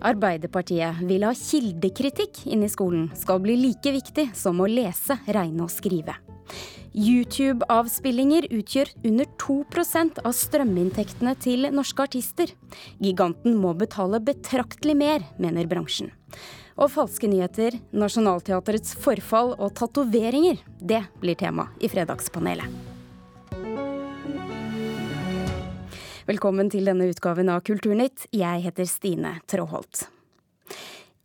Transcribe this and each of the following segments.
Arbeiderpartiet vil ha kildekritikk inn i skolen skal bli like viktig som å lese, regne og skrive. YouTube-avspillinger utgjør under 2% av strøminntektene til norske artister. Giganten må betale betraktelig mer, mener bransjen. Og falske nyheter, Nationaltheatrets forfall og tatoveringer, det blir tema i Fredagspanelet. Velkommen til denne utgaven av Kulturnytt. Jeg heter Stine Tråholt.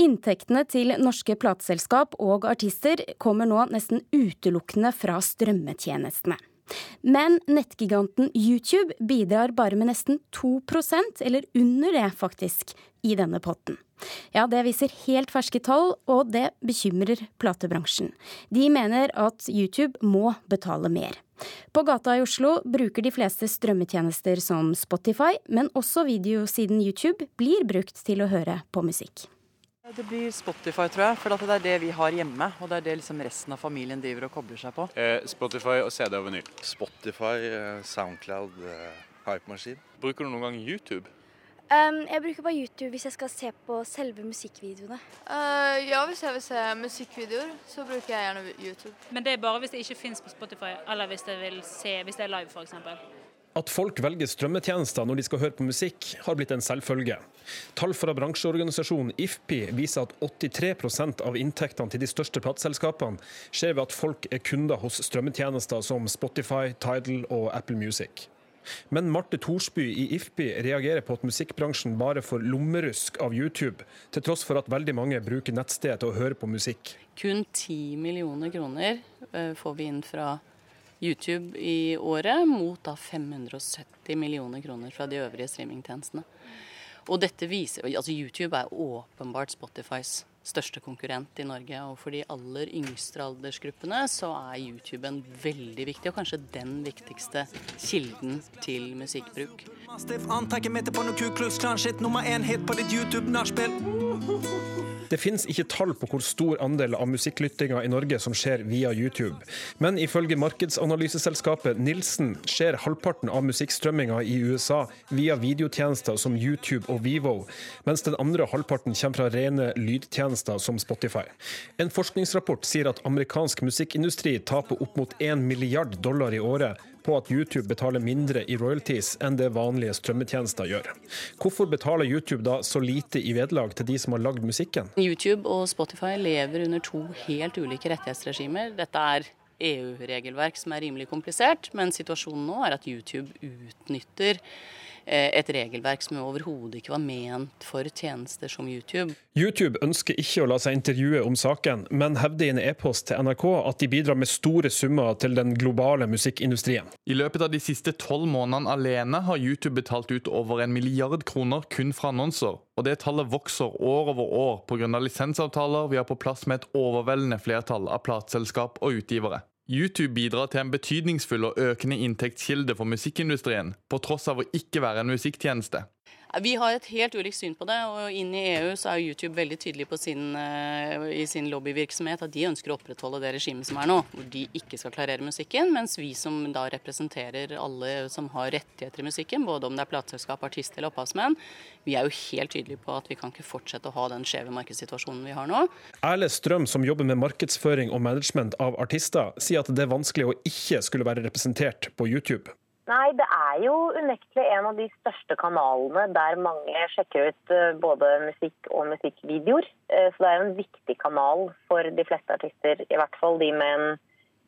Inntektene til norske plateselskap og artister kommer nå nesten utelukkende fra strømmetjenestene. Men nettgiganten YouTube bidrar bare med nesten 2% eller under det faktisk, i denne potten. Ja, det viser helt ferske tall, og det bekymrer platebransjen. De mener at YouTube må betale mer. På gata i Oslo bruker de fleste strømmetjenester som Spotify, men også videosiden YouTube blir brukt til å høre på musikk. Det blir Spotify, tror jeg. For det er det vi har hjemme. Og det er det liksom resten av familien driver og kobler seg på. Eh, Spotify og CD og vinyl. Spotify, eh, Soundcloud, eh, Hypemaskin. Bruker du noen gang YouTube? Um, jeg bruker bare YouTube hvis jeg skal se på selve musikkvideoene. Uh, ja, hvis jeg vil se musikkvideoer, så bruker jeg gjerne YouTube. Men det er bare hvis det ikke fins på Spotify, eller hvis jeg vil se hvis det er live, f.eks. At folk velger strømmetjenester når de skal høre på musikk, har blitt en selvfølge. Tall fra bransjeorganisasjonen IFPI viser at 83% av inntektene til de største plateselskapene skjer ved at folk er kunder hos strømmetjenester som Spotify, Tidal og Apple Music. Men Marte Thorsby i IFPI reagerer på at musikkbransjen bare får lommerusk av YouTube, til tross for at veldig mange bruker nettstedet til å høre på musikk. Kun 10 millioner kroner eh, får vi inn fra YouTube i året, mot da 570 millioner kroner fra de øvrige streamingtjenestene. Og dette viser, altså YouTube er åpenbart Spotifys største konkurrent i Norge. Og for de aller yngste aldersgruppene så er YouTube en veldig viktig, og kanskje den viktigste kilden til musikkbruk. Det finnes ikke tall på hvor stor andel av musikklyttinga i Norge som skjer via YouTube. Men ifølge markedsanalyseselskapet Nilsen skjer halvparten av musikkstrømminga i USA via videotjenester som YouTube og Vivo, mens den andre halvparten kommer fra rene lydtjenester som Spotify. En forskningsrapport sier at amerikansk musikkindustri taper opp mot 1 milliard dollar i året på at YouTube betaler mindre i royalties enn det vanlige strømmetjenester gjør. Hvorfor betaler YouTube da så lite i vederlag til de som har lagd musikken? YouTube og Spotify lever under to helt ulike rettighetsregimer. Dette er EU-regelverk som er rimelig komplisert, men situasjonen nå er at YouTube utnytter et regelverk som overhodet ikke var ment for tjenester som YouTube. YouTube ønsker ikke å la seg intervjue om saken, men hevder i en e-post til NRK at de bidrar med store summer til den globale musikkindustrien. I løpet av de siste tolv månedene alene har YouTube betalt ut over en milliard kroner kun fra annonser. Og det tallet vokser år over år pga. lisensavtaler vi har på plass med et overveldende flertall av plateselskap og utgivere. YouTube bidrar til en betydningsfull og økende inntektskilde for musikkindustrien, på tross av å ikke være en musikktjeneste. Vi har et helt ulikt syn på det. og Inn i EU så er YouTube veldig tydelig sin, eh, i sin lobbyvirksomhet at de ønsker å opprettholde det regimet som er nå, hvor de ikke skal klarere musikken. Mens vi som da representerer alle som har rettigheter i musikken, både om det er plateselskap, artist eller opphavsmenn, vi er jo helt tydelige på at vi kan ikke fortsette å ha den skjeve markedssituasjonen vi har nå. Erle Strøm, som jobber med markedsføring og management av artister, sier at det er vanskelig å ikke skulle være representert på YouTube. Nei, det er jo unektelig en av de største kanalene der mange sjekker ut eh, både musikk og musikkvideoer. Eh, så det er en viktig kanal for de fleste artister, i hvert fall de med en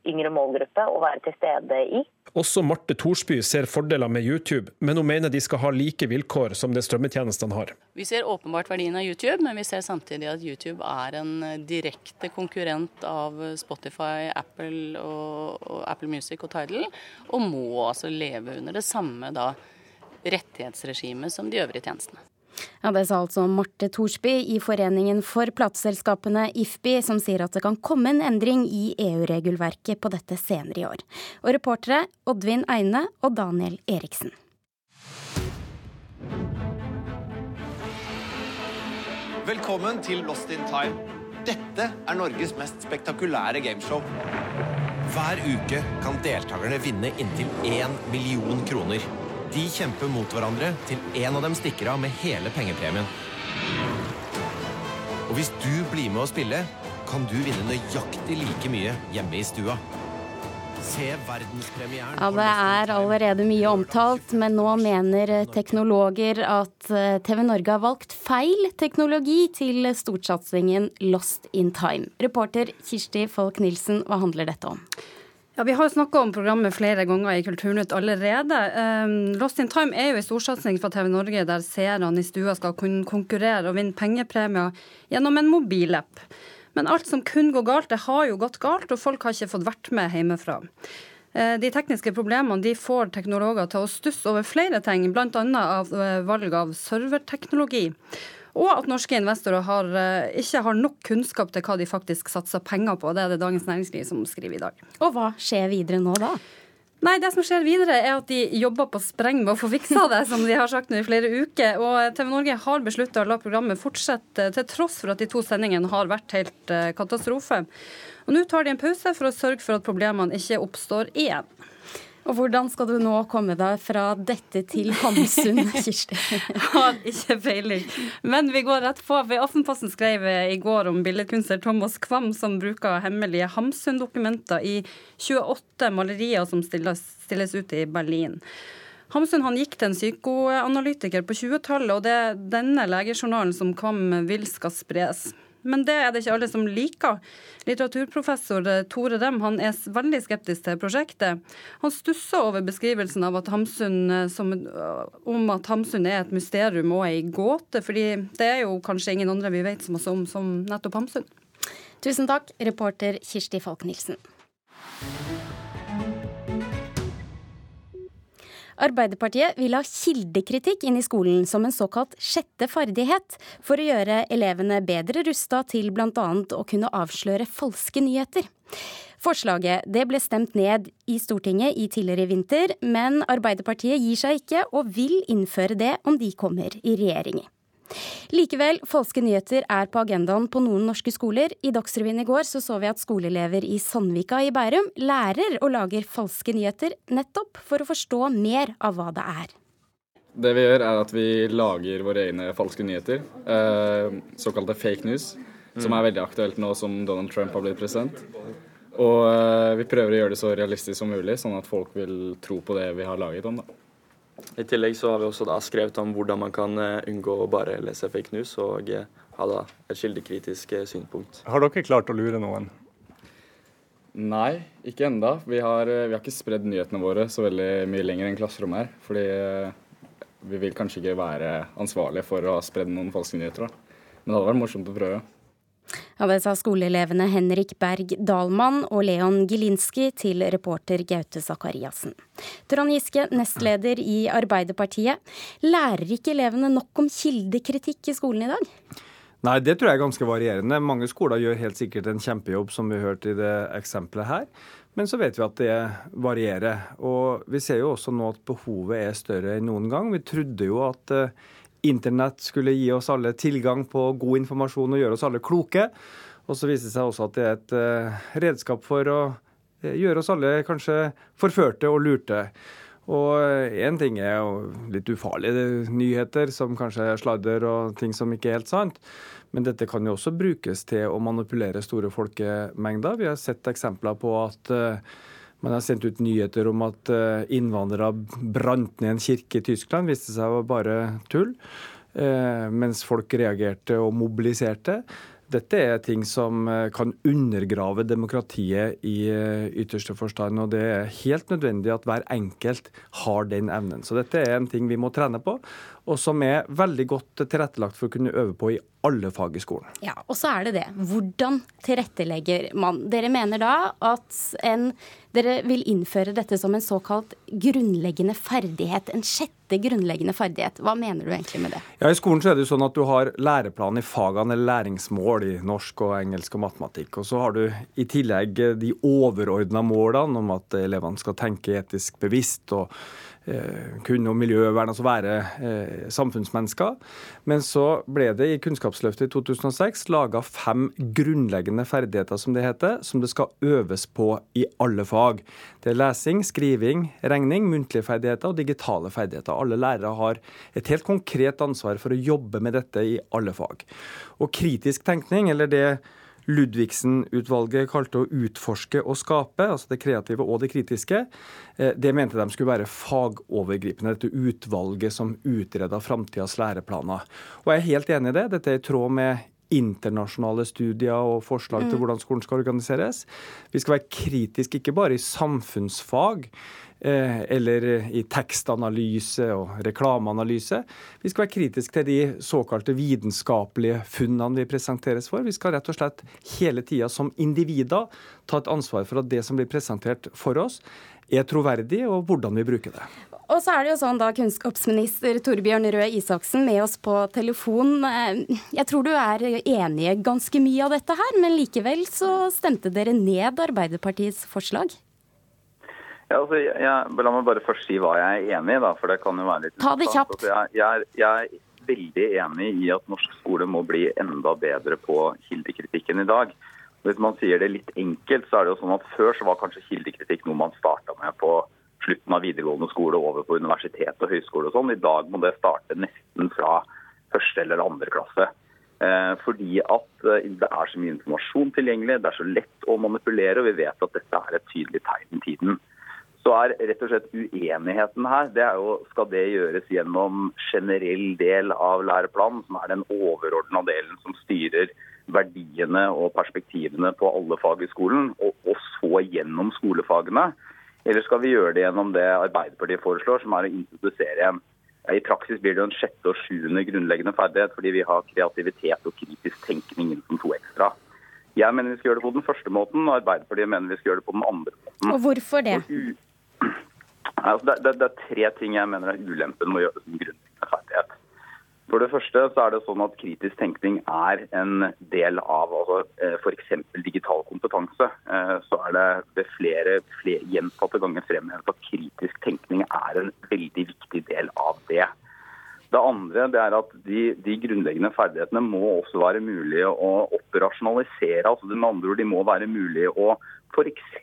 yngre målgruppe å være til stede i. Også Marte Thorsby ser fordeler med YouTube, men hun mener de skal ha like vilkår som det strømmetjenestene har. Vi ser åpenbart verdien av YouTube, men vi ser samtidig at YouTube er en direkte konkurrent av Spotify, Apple, og, og Apple Music og Tidal, og må altså leve under det samme rettighetsregimet som de øvrige tjenestene. Ja, Det sa altså Marte Thorsby i Foreningen for plateselskapene IFBI, som sier at det kan komme en endring i EU-regelverket på dette senere i år. Og reportere Oddvin Eine og Daniel Eriksen. Velkommen til Lost in Time. Dette er Norges mest spektakulære gameshow. Hver uke kan deltakerne vinne inntil én million kroner. De kjemper mot hverandre til en av dem stikker av med hele pengepremien. Og hvis du blir med å spille, kan du vinne nøyaktig like mye hjemme i stua. Se verdenspremieren Ja, Det er allerede mye omtalt, men nå mener teknologer at eh, TV Norge har valgt feil teknologi til storsatsingen Lost in Time. Reporter Kirsti Folk Nilsen, hva handler dette om? Ja, Vi har jo snakka om programmet flere ganger i Kulturnytt allerede. Um, Lost in Time er jo en storsatsing fra TV Norge der seerne i stua skal kunne konkurrere og vinne pengepremier gjennom en mobilapp. Men alt som kun går galt, det har jo gått galt, og folk har ikke fått vært med hjemmefra. Eh, De tekniske problemene de får teknologer til å stusse over flere ting, bl.a. av eh, valg av serverteknologi. Og at norske investorer har, eh, ikke har nok kunnskap til hva de faktisk satser penger på. Det er det Dagens Næringsliv som skriver i dag. Og hva skjer videre nå da? Nei, det som skjer videre er at de jobber på spreng med å få fiksa det, som de har sagt nå i flere uker. Og TV Norge har beslutta å la programmet fortsette, til tross for at de to sendingene har vært helt eh, katastrofe. Og nå tar de en pause for å sørge for at problemene ikke oppstår igjen. Og hvordan skal du nå komme deg fra dette til Hamsun, Kirsti? Har ikke peiling. Men vi går rett på. for Aftenposten skrev i går om billedkunstner Thomas Kvam som bruker hemmelige Hamsun-dokumenter i 28 malerier som stilles, stilles ut i Berlin. Hamsun han gikk til en psykoanalytiker på 20-tallet, og det er denne legejournalen som Kvam vil skal spres. Men det er det ikke alle som liker. Litteraturprofessor Tore Dem han er veldig skeptisk til prosjektet. Han stusser over beskrivelsen av at Hamsun, som, om at Hamsun er et mysterium og ei gåte, fordi det er jo kanskje ingen andre vi vet så masse om som nettopp Hamsun. Tusen takk, reporter Kirsti Falk Arbeiderpartiet vil ha kildekritikk inn i skolen som en såkalt sjette ferdighet, for å gjøre elevene bedre rusta til bl.a. å kunne avsløre falske nyheter. Forslaget ble stemt ned i Stortinget i tidligere vinter, men Arbeiderpartiet gir seg ikke og vil innføre det om de kommer i regjering. Likevel, falske nyheter er på agendaen på noen norske skoler. I Dagsrevyen i går så, så vi at skoleelever i Sandvika i Bærum lærer og lager falske nyheter, nettopp for å forstå mer av hva det er. Det vi gjør, er at vi lager våre egne falske nyheter, eh, såkalte fake news, som er veldig aktuelt nå som Donald Trump har blitt president. Og eh, vi prøver å gjøre det så realistisk som mulig, sånn at folk vil tro på det vi har laget om. da. I tillegg så har vi også da skrevet om hvordan man kan eh, unngå å bare lese fake news og eh, ha da et kildekritisk synpunkt. synspunkt. Har dere klart å lure noen? Nei, ikke enda. Vi har, vi har ikke spredd nyhetene våre så veldig mye lenger enn klasserommet her. Fordi vi vil kanskje ikke være ansvarlige for å ha spredd noen falske nyheter. da. Men det hadde vært morsomt å prøve. Ja, Det sa skoleelevene Henrik Berg Dalmann og Leon Gilinski til reporter Gaute Sakariassen. Trond Giske, nestleder i Arbeiderpartiet. Lærer ikke elevene nok om kildekritikk i skolen i dag? Nei, det tror jeg er ganske varierende. Mange skoler gjør helt sikkert en kjempejobb, som vi hørte i det eksempelet her. Men så vet vi at det varierer. Og vi ser jo også nå at behovet er større enn noen gang. Vi trodde jo at Internett skulle gi oss alle tilgang på god informasjon og gjøre oss alle kloke. Og så viser det seg også at det er et uh, redskap for å uh, gjøre oss alle kanskje forførte og lurte. Og én uh, ting er jo litt ufarlige nyheter, som kanskje er sladder og ting som ikke er helt sant. Men dette kan jo også brukes til å manipulere store folkemengder. Vi har sett eksempler på at man har sendt ut nyheter om at innvandrere brant ned en kirke i Tyskland. Viste seg å være bare tull. Mens folk reagerte og mobiliserte. Dette er ting som kan undergrave demokratiet i ytterste forstand. Og det er helt nødvendig at hver enkelt har den evnen. Så dette er en ting vi må trene på, og som er veldig godt tilrettelagt for å kunne øve på i alle fag i skolen. Ja, Og så er det det. Hvordan tilrettelegger man? Dere mener da at en, dere vil innføre dette som en såkalt grunnleggende ferdighet. En sjette grunnleggende ferdighet. Hva mener du egentlig med det? Ja, I skolen så er det jo sånn at du har læreplan i fagene eller læringsmål i norsk og engelsk og matematikk. Og så har du i tillegg de overordna målene om at elevene skal tenke etisk bevisst. og kunne om miljøvern, altså være eh, samfunnsmennesker. Men så ble det i Kunnskapsløftet i 2006 laga fem grunnleggende ferdigheter, som det heter, som det skal øves på i alle fag. Det er lesing, skriving, regning, muntlige ferdigheter og digitale ferdigheter. Alle lærere har et helt konkret ansvar for å jobbe med dette i alle fag. Og kritisk tenkning, eller det Ludvigsen-utvalget kalte å utforske og skape, altså det kreative og det kritiske, eh, det mente de skulle være fagovergripende. Dette utvalget som utreda framtidas læreplaner. Og jeg er helt enig i det. Dette er i tråd med internasjonale studier og forslag til mm. hvordan skolen skal organiseres. Vi skal være kritiske ikke bare i samfunnsfag, eller i tekstanalyse og reklameanalyse. Vi skal være kritiske til de såkalte vitenskapelige funnene vi presenteres for. Vi skal rett og slett hele tida som individer ta et ansvar for at det som blir presentert for oss, er troverdig, og hvordan vi bruker det. Og så er det jo sånn da, Kunnskapsminister Torbjørn Røe Isaksen med oss på telefon. Eh, jeg tror du er enig i ganske mye av dette her, men likevel så stemte dere ned Arbeiderpartiets forslag? Ja, altså, jeg, La meg bare først si hva jeg er enig i, da, for det kan jo være litt Ta det kjapt. Altså, jeg, jeg, jeg, er veldig enig i at norsk skole må bli enda bedre på kildekritikken i dag. Hvis man sier det litt enkelt, så er det jo sånn at Før så var kanskje kildekritikk noe man starta med på slutten av videregående skole over på universitet og høyskole og sånn. I dag må det starte nesten fra første eller andre klasse. Eh, fordi at eh, det er så mye informasjon tilgjengelig, det er så lett å manipulere, og vi vet at dette er et tydelig tegn i tiden. Så er rett og slett uenigheten her, det er jo skal det gjøres gjennom generell del av læreplanen, som er den overordna delen som styrer verdiene og perspektivene på alle fag i skolen, og, og så gjennom skolefagene? Eller skal vi gjøre det gjennom det Arbeiderpartiet foreslår, som er å introdusere en i praksis blir det jo en sjette og sjuende grunnleggende ferdighet, fordi vi har kreativitet og kritisk tenkning inn som to ekstra. Jeg mener vi skal gjøre det på den første måten, og Arbeiderpartiet mener vi skal gjøre det på den andre måten. Og hvorfor det? Og Altså, det, det, det, er tre ting jeg mener er ulempen med å gjøre som grunnleggende ferdighet. For det første så er det sånn at kritisk tenkning er en del av altså, eh, f.eks. digital kompetanse. Eh, så er det flere, flere gjentatte ganger fremhevet at kritisk tenkning er en veldig viktig del av det. Det andre det er at de, de, grunnleggende ferdighetene må også være mulig å operasjonalisere. altså Med andre de må være mulig å f.eks.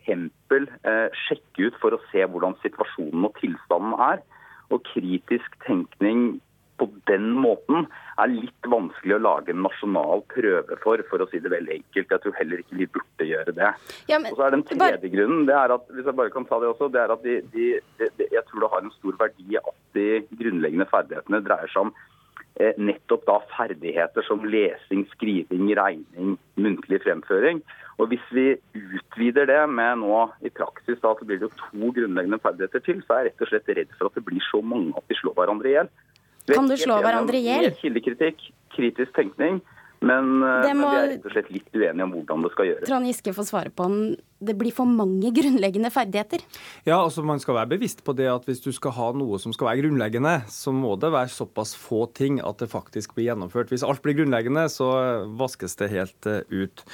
Eh, sjekke ut for å se hvordan situasjonen og tilstanden er. Og kritisk tenkning på den måten er litt vanskelig å lage en nasjonal prøve for, for å si det veldig enkelt. Jeg tror heller ikke vi burde gjøre det. Ja, men, og så er Den tredje bare... grunnen det er at hvis jeg bare kan ta det også, det er at de, de, de, jeg tror det har en stor verdi at de grunnleggende ferdighetene dreier seg om nettopp da ferdigheter som lesing, skriving, regning, muntlig fremføring. Og Hvis vi utvider det med nå i praksis da, så blir det jo to grunnleggende ferdigheter til, så er jeg rett og slett redd for at det blir så mange at de slår hverandre i hjel. Kan du slå hverandre i hjel? Kildekritikk, kritisk tenkning. Men, det må... men, vi er rett og slett litt uenige om hvordan det skal gjøres. Trond Giske får svare på om det blir for mange grunnleggende ferdigheter. Ja, altså Man skal være bevisst på det at hvis du skal ha noe som skal være grunnleggende, så må det være såpass få ting at det faktisk blir gjennomført. Hvis alt blir grunnleggende, så vaskes det helt eh, ut.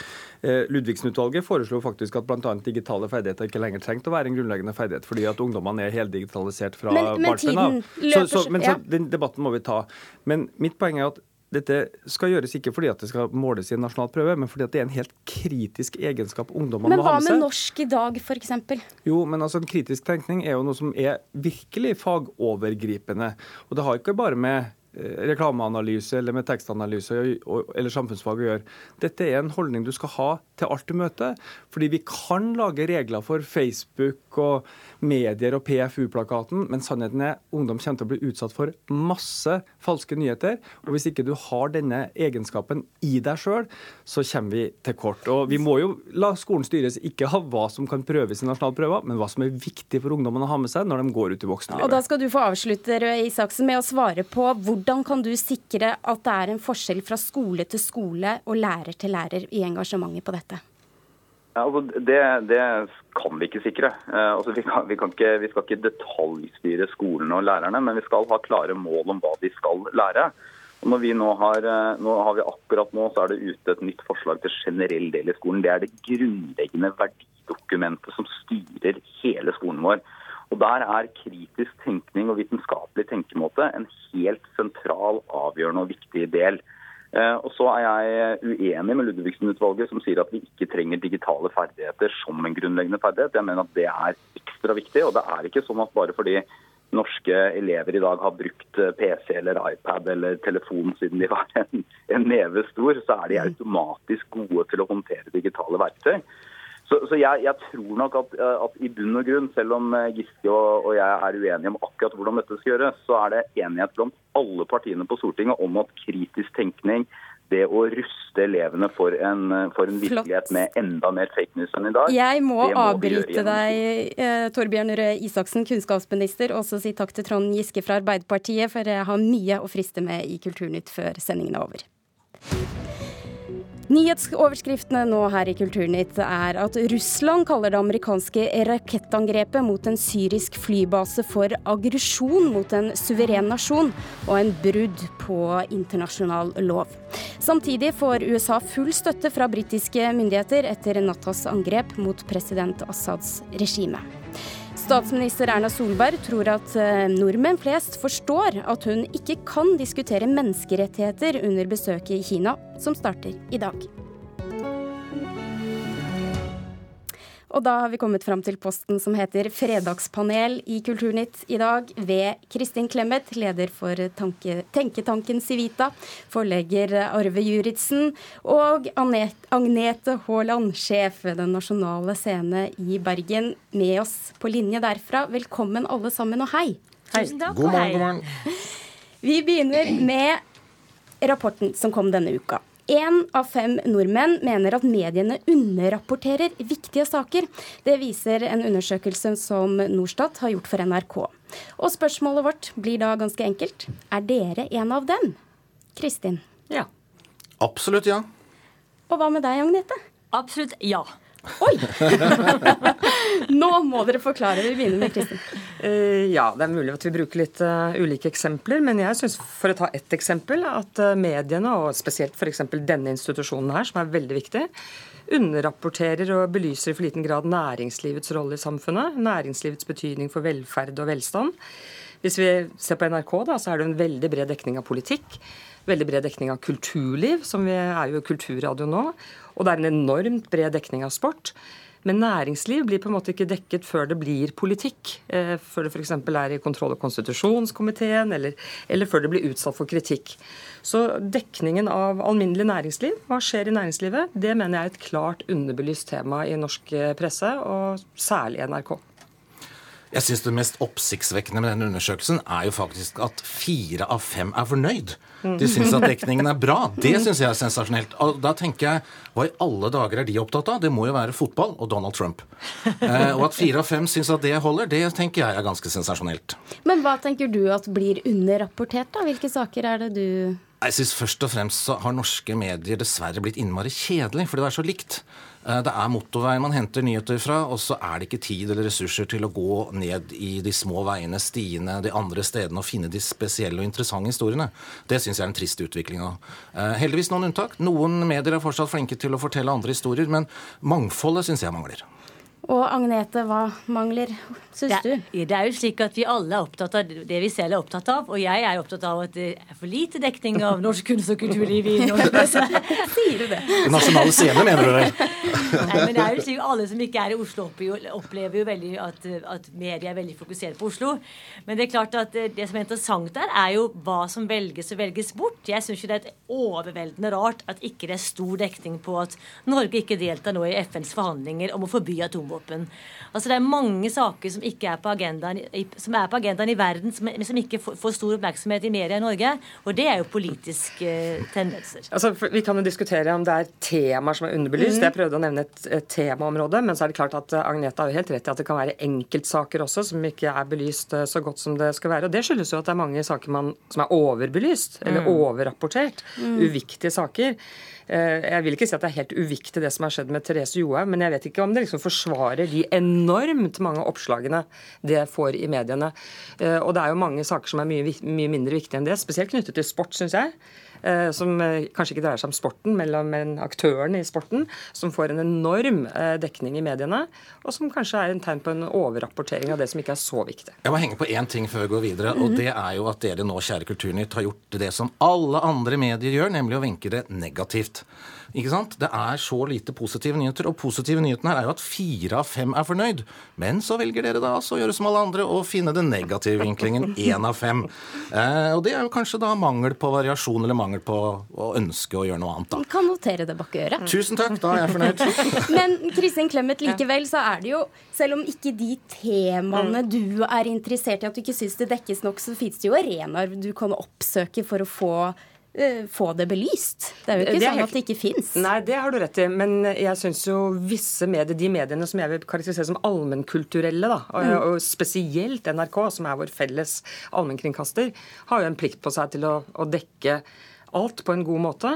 Eh, Ludvigsen-utvalget foreslo faktisk at bl.a. digitale ferdigheter ikke lenger trengte å være en grunnleggende ferdighet, fordi at ungdommene er heldigitalisert fra barnsben av. Så, så, men så, den debatten må vi ta. Men mitt poeng er at dette skal gjøres ikke fordi at det skal måles i en nasjonal prøve, men fordi at det er en helt kritisk egenskap ungdommene må ha med seg. Men hva med norsk i dag, f.eks.? Jo, men altså en kritisk tenkning er jo noe som er virkelig fagovergripende. Og det har ikke bare med Eh, reklameanalyse eller med tekstanalyse eller samfunnsfag å gjøre. Dette er en holdning du skal ha til alt du møter. Fordi vi kan lage regler for Facebook og medier og PFU-plakaten, men sannheten er ungdom kommer til å bli utsatt for masse falske nyheter. Og hvis ikke du har denne egenskapen i deg sjøl, så kommer vi til kort. Og vi må jo la skolen styres ikke av hva som kan prøves i nasjonale prøver, men hva som er viktig for ungdommene å ha med seg når de går ut i voksenlivet. Og da skal du få avslutte, Røe Isaksen, med å svare på hvordan kan du sikre at det er en forskjell fra skole til skole og lærer til lærer i engasjementet på dette? Ja, altså det, det, kan vi ikke sikre. Eh, altså vi, kan, vi, kan ikke, vi, skal ikke detaljstyre skolene og lærerne, men vi skal ha klare mål om hva de skal lære. Og når vi nå har, eh, nå har vi Akkurat nå så er det ute et nytt forslag til generell del i skolen. Det er det grunnleggende verdidokumentet som styrer hele skolen vår. Og Der er kritisk tenkning og vitenskapelig tenkemåte en helt sentral, avgjørende og viktig del. Eh, og så er jeg uenig med Ludvigsen-utvalget, som sier at vi ikke trenger digitale ferdigheter som en grunnleggende ferdighet. Jeg mener at det er ekstra viktig. Og det er ikke sånn at bare fordi norske elever i dag har brukt eh, PC eller iPad eller telefon siden de var en, en neve stor, så er de automatisk gode til å håndtere digitale verktøy. Så, så jeg, jeg, tror nok at, eh, at, i bunn og grunn, selv om eh, Giske og, og, jeg er uenige om akkurat hvordan dette skal gjøres, så er det enighet blant alle partiene på Stortinget om at kritisk tenkning, det å ruste elevene for en, for en virkelighet med enda mer fake news enn i dag. Jeg må, må avbryte deg, eh, Torbjørn Røe Isaksen, kunnskapsminister, og også si takk til Trond Giske fra Arbeiderpartiet, for jeg har mye å friste med i Kulturnytt før sendingen er over. Nyhetsoverskriftene nå her i Kulturnytt er at Russland kaller det amerikanske rakettangrepet mot en syrisk flybase for aggresjon mot en suveren nasjon og en brudd på internasjonal lov. Samtidig får USA full støtte fra britiske myndigheter etter nattas angrep mot president Assads regime. Statsminister Erna Solberg tror at eh, nordmenn flest forstår at hun ikke kan diskutere menneskerettigheter under besøket i Kina, som starter i dag. Og da har vi kommet fram til posten som heter Fredagspanel i Kulturnytt i dag, ved Kristin Clemet, leder for tanke, tenketanken Civita, forlegger Arve Juritzen, og Agnete Haaland, sjef ved Den nasjonale scene i Bergen, med oss på linje derfra. Velkommen alle sammen, og hei. hei. Tusen takk, god morgen, god morgen. Vi begynner med rapporten som kom denne uka. Én av fem nordmenn mener at mediene underrapporterer viktige saker. Det viser en undersøkelse som Norstat har gjort for NRK. Og spørsmålet vårt blir da ganske enkelt. Er dere en av dem? Kristin? Ja. Absolutt ja. Og hva med deg, Agnete? Absolutt ja. Oi! Nå må dere forklare. Vi begynner med Kristin. Uh, ja, det er mulig at vi bruker litt uh, ulike eksempler. Men jeg syns, for å ta ett eksempel, at uh, mediene, og spesielt f.eks. denne institusjonen her, som er veldig viktig, underrapporterer og belyser i for liten grad næringslivets rolle i samfunnet. Næringslivets betydning for velferd og velstand. Hvis vi ser på NRK, da, så er det en veldig bred dekning av politikk. Veldig bred dekning av kulturliv, som vi er jo kulturradio nå. Og det er en enormt bred dekning av sport. Men næringsliv blir på en måte ikke dekket før det blir politikk. Eh, før det f.eks. er i kontroll- og konstitusjonskomiteen, eller, eller, før det blir utsatt for kritikk. Så dekningen av alminnelig næringsliv, hva skjer i næringslivet, det mener jeg er et klart underbelyst tema i norsk eh, presse, og særlig NRK. Jeg syns det mest oppsiktsvekkende med denne undersøkelsen er jo faktisk at fire av fem er fornøyd. De syns at dekningen er bra. Det syns jeg er sensasjonelt. Og da tenker jeg, hva i alle dager er de opptatt av? Det må jo være fotball og Donald Trump. Eh, og at fire av fem syns at det holder, det tenker jeg er ganske sensasjonelt. Men hva tenker du at blir underrapportert, da? Hvilke saker er det du jeg synes Først og fremst så har norske medier dessverre blitt innmari kjedelig, fordi det er så likt. Eh, det er motorveien man henter nyheter fra, og så er det ikke tid eller ressurser til å gå ned i de små veiene, stiene, de andre stedene og finne de spesielle og interessante historiene. Det syns jeg er en trist utvikling av. Eh, heldigvis noen unntak. Noen medier er fortsatt flinke til å fortelle andre historier, men mangfoldet syns jeg mangler. Og Agnete, hva mangler, syns du? Det er jo slik at vi alle er opptatt av det vi selv er opptatt av. Og jeg er opptatt av at det er for lite dekning av norsk kunst og kulturliv i norsk presse. Sier du det? Den nasjonale scene, mener du det? Nei, men det er jo slik Alle som ikke er i Oslo, opplever jo veldig at, at media er veldig fokusert på Oslo. Men det er klart at det som er interessant der, er jo hva som velges og velges bort. Jeg syns det er et overveldende rart at ikke det er stor dekning på at Norge ikke deltar nå i FNs forhandlinger om å forby atomvåpen atomvåpen. Altså Det er mange saker som, ikke er på agendaen, som er på agendaen i verden, som, som ikke får, stor oppmerksomhet i media i Norge. Og det er jo politiske tendenser. Altså, Vi kan jo diskutere om det er temaer som er underbelyst. Mm. Jeg prøvde å nevne et, et, temaområde, men så er det klart at Agneta Agnete har jo helt rett i at det kan være enkeltsaker også som ikke er belyst eh, så godt som det skal være. Og det skyldes jo at det er mange saker man, som er overbelyst, eller mm. overrapportert. Mm. Uviktige saker. Eh, jeg vil ikke si at det er helt uviktig det som har skjedd med Therese Johaug, men jeg vet ikke om det liksom forsvarer de enormt mange oppslagene det får i mediene. Eh, og det er jo mange saker som er mye, mye mindre viktige enn det, spesielt knyttet til sport, syns jeg. Eh, som eh, kanskje ikke dreier seg om sporten, men aktørene i sporten, som får en enorm eh, dekning i mediene, og som kanskje er en tegn på en overrapportering av det som ikke er så viktig. Jeg må henge på én ting før vi går videre, og det er jo at dere nå, kjære Kulturnytt, har gjort det som alle andre medier gjør, nemlig å vinke det negativt. Ikke sant? Det er så lite positive nyheter, og positive nyheten her er jo at fire av fem er fornøyd. Men så velger dere da altså å gjøre som alle andre og finne den negative vinklingen én av fem. Eh, og det er jo kanskje da mangel på variasjon eller mangel på å ønske å gjøre noe annet, da. Vi kan notere det bak øret. Tusen takk, da er jeg fornøyd. Men Kristin Clemet, likevel så er det jo, selv om ikke de temaene mm. du er interessert i, at du ikke syns det dekkes nok, så fins det jo arenaer du kan oppsøke for å få få det belyst. Det er jo ikke det sånn at det ikke fins. Nei, det har du rett i. Men jeg syns jo visse medier, de mediene som jeg vil karakterisere som allmennkulturelle, da, mm. og spesielt NRK, som er vår felles allmennkringkaster, har jo en plikt på seg til å, å dekke alt på en god måte.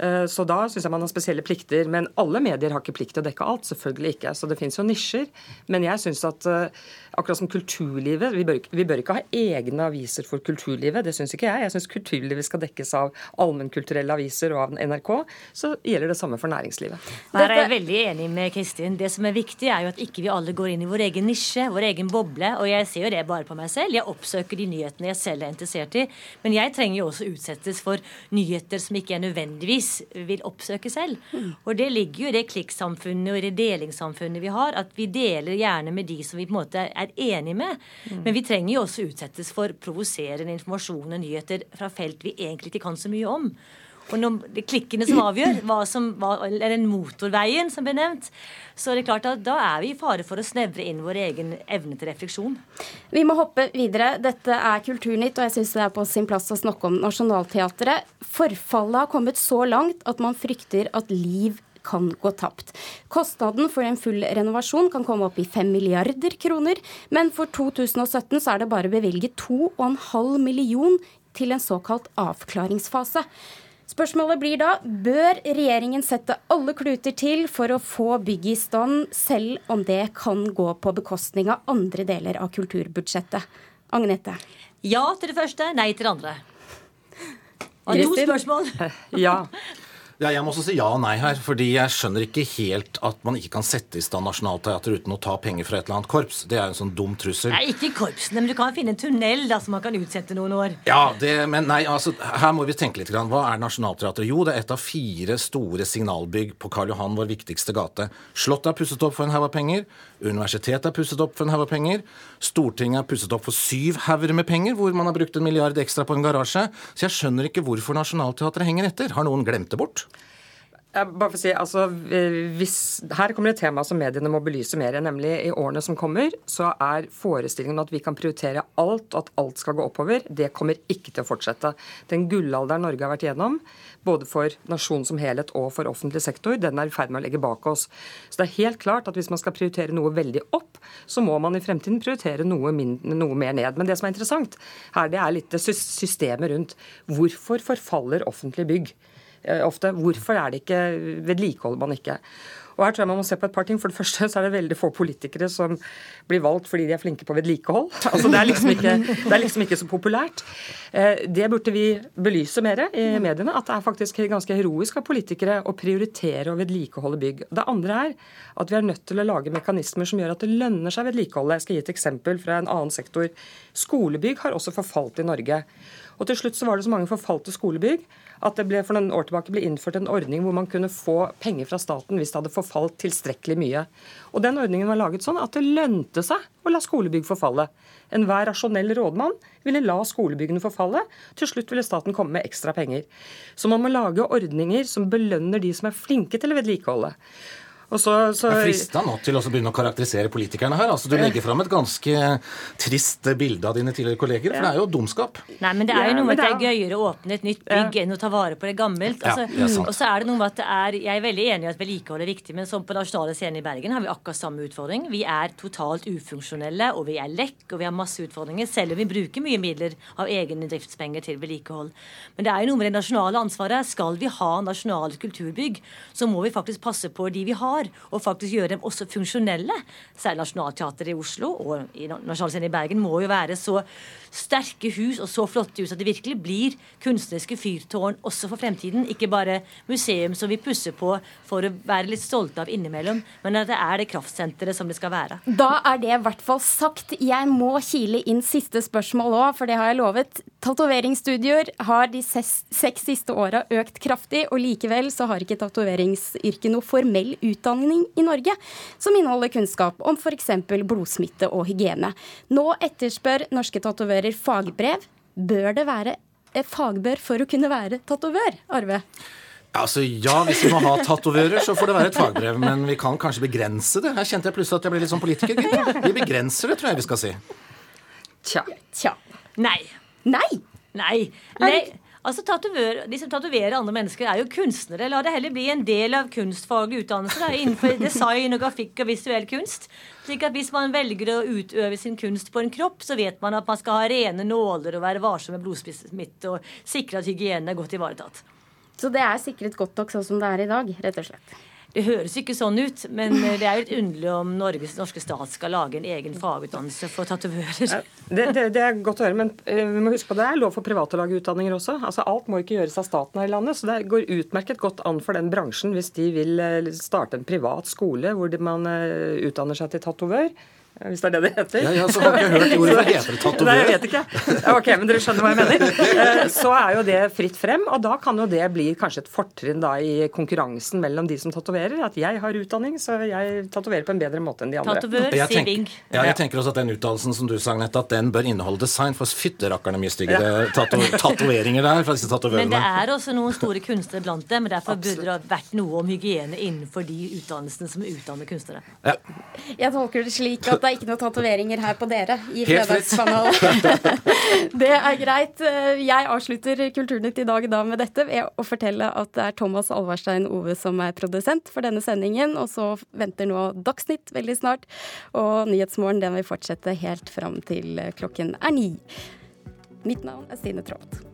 Eh, så da syns jeg man har spesielle plikter. Men alle medier har ikke plikt til å dekke alt. Selvfølgelig ikke. Så det fins jo nisjer. Men jeg syns at eh, akkurat som kulturlivet vi bør, vi bør, ikke ha egne aviser for kulturlivet. Det syns ikke jeg. Jeg syns kulturlivet skal dekkes av allmennkulturelle aviser og av NRK. Så gjelder det samme for næringslivet. Der er jeg veldig enig med Kristin. Det som er viktig, er jo at ikke vi alle går inn i vår egen nisje, vår egen boble. Og jeg ser jo det bare på meg selv. Jeg oppsøker de nyhetene jeg selv er interessert i. Men jeg trenger jo også utsettes for nyheter som ikke er nødvendigvis vil oppsøke selv. Mm. Og det ligger jo i det klikksamfunnet og i det delingssamfunnet vi har, at vi deler gjerne med de som vi på en måte er enige med. Mm. Men vi trenger jo også utsettes for provoserende informasjon og nyheter fra felt vi egentlig ikke kan så mye om. Og når det er klikkene som avgjør, hva som, hva, eller den motorveien som ble nevnt, så er det klart at da er vi i fare for å snevre inn vår egen evne til refleksjon. Vi må hoppe videre. Dette er Kulturnytt, og jeg syns det er på sin plass å snakke om Nationaltheatret. Forfallet har kommet så langt at man frykter at liv kan gå tapt. Kostnaden for en full renovasjon kan komme opp i 5 milliarder kroner, men for 2017 så er det bare bevilget 2,5 million til en såkalt avklaringsfase. Spørsmålet blir da bør regjeringen sette alle kluter til for å få bygget i stand, selv om det kan gå på bekostning av andre deler av kulturbudsjettet? Agnete? Ja til det første, nei til det andre. Og to spørsmål. ja. Ja, jeg må også si ja og nei her. fordi jeg skjønner ikke helt at man ikke kan sette i stand Nationaltheatret uten å ta penger fra et eller annet korps. Det er jo en sånn dum trussel. Nei, ikke korpsene, men du kan finne en tunnel da, som man kan utsette noen år. Ja, det, men nei, altså, her må vi tenke litt. Grann. Hva er Nationaltheatret? Jo, det er et av fire store signalbygg på Karl Johan, vår viktigste gate. Slottet er pusset opp for en haug av penger. Universitetet er pusset opp for en haug av penger. Stortinget er pusset opp for syv hauger med penger, hvor man har brukt en milliard ekstra på en garasje. Så jeg skjønner ikke hvorfor Nationaltheatret henger etter. Har noen glemt det bort? Bare for å si, altså, hvis, Her kommer et tema som mediene må belyse mer. Nemlig i årene som kommer, så er forestillingen at vi kan prioritere alt, og at alt skal gå oppover, det kommer ikke til å fortsette. Den gullalderen Norge har vært igjennom, både for nasjonen som helhet og for offentlig sektor, den er i ferd med å legge bak oss. Så det er helt klart at hvis man skal prioritere noe veldig opp, så må man i fremtiden prioritere noe, mindre, noe mer ned. Men det som er interessant her, det er litt systemet rundt. Hvorfor forfaller offentlige bygg? Eh, ofte. Hvorfor er det ikke vedlikeholder man ikke? Og her tror jeg man må se på et par ting. For det første så er det veldig få politikere som blir valgt fordi de er flinke på vedlikehold. Altså, det, er liksom ikke, det er liksom ikke så populært. Eh, det burde vi belyse mer i mediene. At det er faktisk ganske heroisk av politikere å prioritere å vedlikeholde bygg. Det andre er at vi er nødt til å lage mekanismer som gjør at det lønner seg å vedlikeholde. Jeg skal gi et eksempel fra en annen sektor. Skolebygg har også forfalt i Norge. Og til slutt så var det så mange forfalte skolebygg at det ble for noen år tilbake ble innført en ordning hvor man kunne få penger fra staten hvis det hadde forfalt tilstrekkelig mye. Og Den ordningen var laget sånn at det lønte seg å la skolebygg forfalle. Enhver rasjonell rådmann ville la skolebyggene forfalle. Til slutt ville staten komme med ekstra penger. Så man må lage ordninger som belønner de som er flinke til å vedlikeholde. Så, så... Jeg frister frista nå til å begynne å karakterisere politikerne her. Altså, du legger fram et ganske trist bilde av dine tidligere kolleger, for det er jo dumskap. Nei, men det er jo noe med at det er gøyere å åpne et nytt bygg enn å ta vare på det gammelt. Altså, ja, det og så er det noe med at det er Jeg er veldig enig i at vedlikehold er viktig, men som på Nasjonale Scene i Bergen har vi akkurat samme utfordring. Vi er totalt ufunksjonelle, og vi er lekk, og vi har masse utfordringer, selv om vi bruker mye midler av egne driftspenger til vedlikehold. Men det er jo noe med det nasjonale ansvaret. Skal vi ha nasjonale kulturbygg, så må vi faktisk passe på de vi har har, og faktisk gjøre dem også funksjonelle. Særlig Nationaltheatret i Oslo og i Nasjonalscenen i Bergen må jo være så sterke hus og så flotte hus at det virkelig blir kunstneriske fyrtårn også for fremtiden. Ikke bare museum som vi pusser på for å være litt stolte av innimellom, men at det er det kraftsenteret som det skal være. Da er det i hvert fall sagt. Jeg må kile inn siste spørsmål òg, for det har jeg lovet. Tatoveringsstudioer har de seks siste åra økt kraftig, og likevel så har ikke tatoveringsyrket noe formell utdanning i Norge som inneholder kunnskap om f.eks. blodsmitte og hygiene. Nå etterspør norske tatoverer fagbrev. Bør det være fagbør for å kunne være tatovør, Arve? Altså Ja, hvis vi må ha tatovører, så får det være et fagbrev. Men vi kan kanskje begrense det. Her kjente jeg plutselig at jeg ble litt sånn politiker. Gitt. Vi begrenser det, tror jeg vi skal si. Tja. Tja. Nei. Nei. Nei. Nei. Altså, tatover, De som tatoverer andre mennesker, er jo kunstnere. La det heller bli en del av kunstfaglig utdannelse da, innenfor design og grafikk og visuell kunst. Slik at Hvis man velger å utøve sin kunst på en kropp, så vet man at man skal ha rene nåler og være varsom med blodsmitte og sikre at hygienen er godt ivaretatt. Så det er sikret godt nok sånn som det er i dag, rett og slett? Det høres ikke sånn ut, men eh, det er jo litt underlig om Norges norske stat skal lage en egen fagutdannelse for tatovører. Det, det, det, er godt å høre, men uh, vi må huske på det er lov for private å lage utdanninger også. Altså Alt må ikke gjøres av staten her i landet, så det går utmerket godt an for den bransjen hvis de vil uh, starte en privat skole hvor man utdanner seg til tatovør. Hvis det er det det heter. Ja, ja, så har ikke hørt ordet. Hva heter det? Tatovør? Nei, jeg vet ikke. Ok, men dere skjønner hva jeg mener. Eh, så er jo det fritt frem, og da kan jo det bli kanskje et fortrinn da i konkurransen mellom de som tatoverer. At jeg har utdanning, så jeg tatoverer på en bedre måte enn de andre. Tatovør, jeg ja, jeg tenker også at den utdannelsen som du sa, Nette, at den bør inneholde design. For fytterakkerne mye styggere tatoveringer der fra disse tatovørene. Men det er også noen store kunstnere blant dem, og derfor burde det ha vært noe om hygiene innenfor de utdannelsene som utdanner kunstnere. Ja. Jeg tolker det slik at det er ikke noen tatoveringer her på dere i Fredagskanalen. det er greit. Jeg avslutter Kulturnytt i dag da med dette ved å fortelle at det er Thomas Alvarstein Ove som er produsent for denne sendingen. Og så venter nå Dagsnytt veldig snart. Og Nyhetsmorgen den vil fortsette helt fram til klokken er ni. Mitt navn er Stine Traalt.